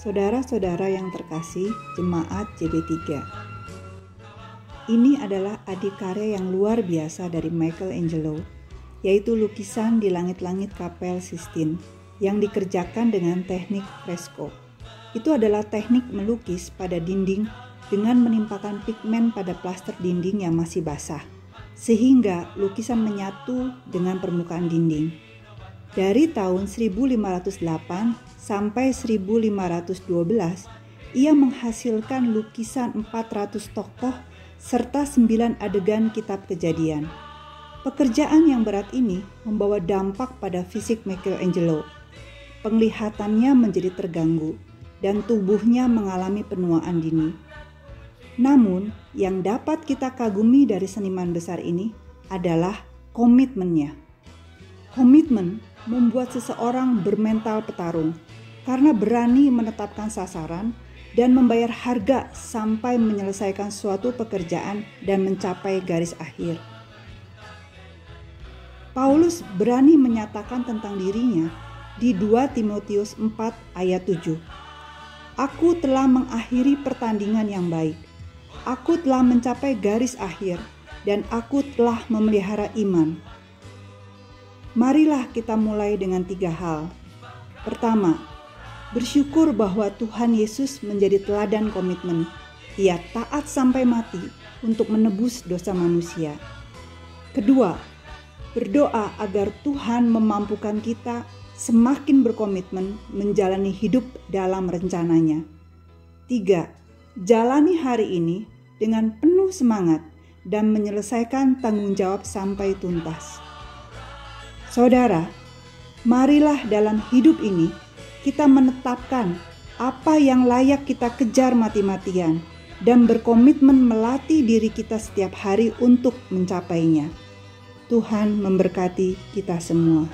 Saudara-saudara yang terkasih, jemaat JB3. Ini adalah adik karya yang luar biasa dari Michelangelo, yaitu lukisan di langit-langit kapel Sistine yang dikerjakan dengan teknik fresco. Itu adalah teknik melukis pada dinding dengan menimpakan pigmen pada plaster dinding yang masih basah, sehingga lukisan menyatu dengan permukaan dinding. Dari tahun 1508 sampai 1512, ia menghasilkan lukisan 400 tokoh serta 9 adegan kitab kejadian. Pekerjaan yang berat ini membawa dampak pada fisik Michelangelo. Penglihatannya menjadi terganggu dan tubuhnya mengalami penuaan dini. Namun, yang dapat kita kagumi dari seniman besar ini adalah komitmennya. Komitmen membuat seseorang bermental petarung karena berani menetapkan sasaran dan membayar harga sampai menyelesaikan suatu pekerjaan dan mencapai garis akhir. Paulus berani menyatakan tentang dirinya di 2 Timotius 4 ayat 7. Aku telah mengakhiri pertandingan yang baik. Aku telah mencapai garis akhir dan aku telah memelihara iman. Marilah kita mulai dengan tiga hal. Pertama, bersyukur bahwa Tuhan Yesus menjadi teladan komitmen. Ia taat sampai mati untuk menebus dosa manusia. Kedua, berdoa agar Tuhan memampukan kita semakin berkomitmen menjalani hidup dalam rencananya. Tiga, jalani hari ini dengan penuh semangat dan menyelesaikan tanggung jawab sampai tuntas. Saudara, marilah dalam hidup ini kita menetapkan apa yang layak kita kejar mati-matian dan berkomitmen melatih diri kita setiap hari untuk mencapainya. Tuhan memberkati kita semua.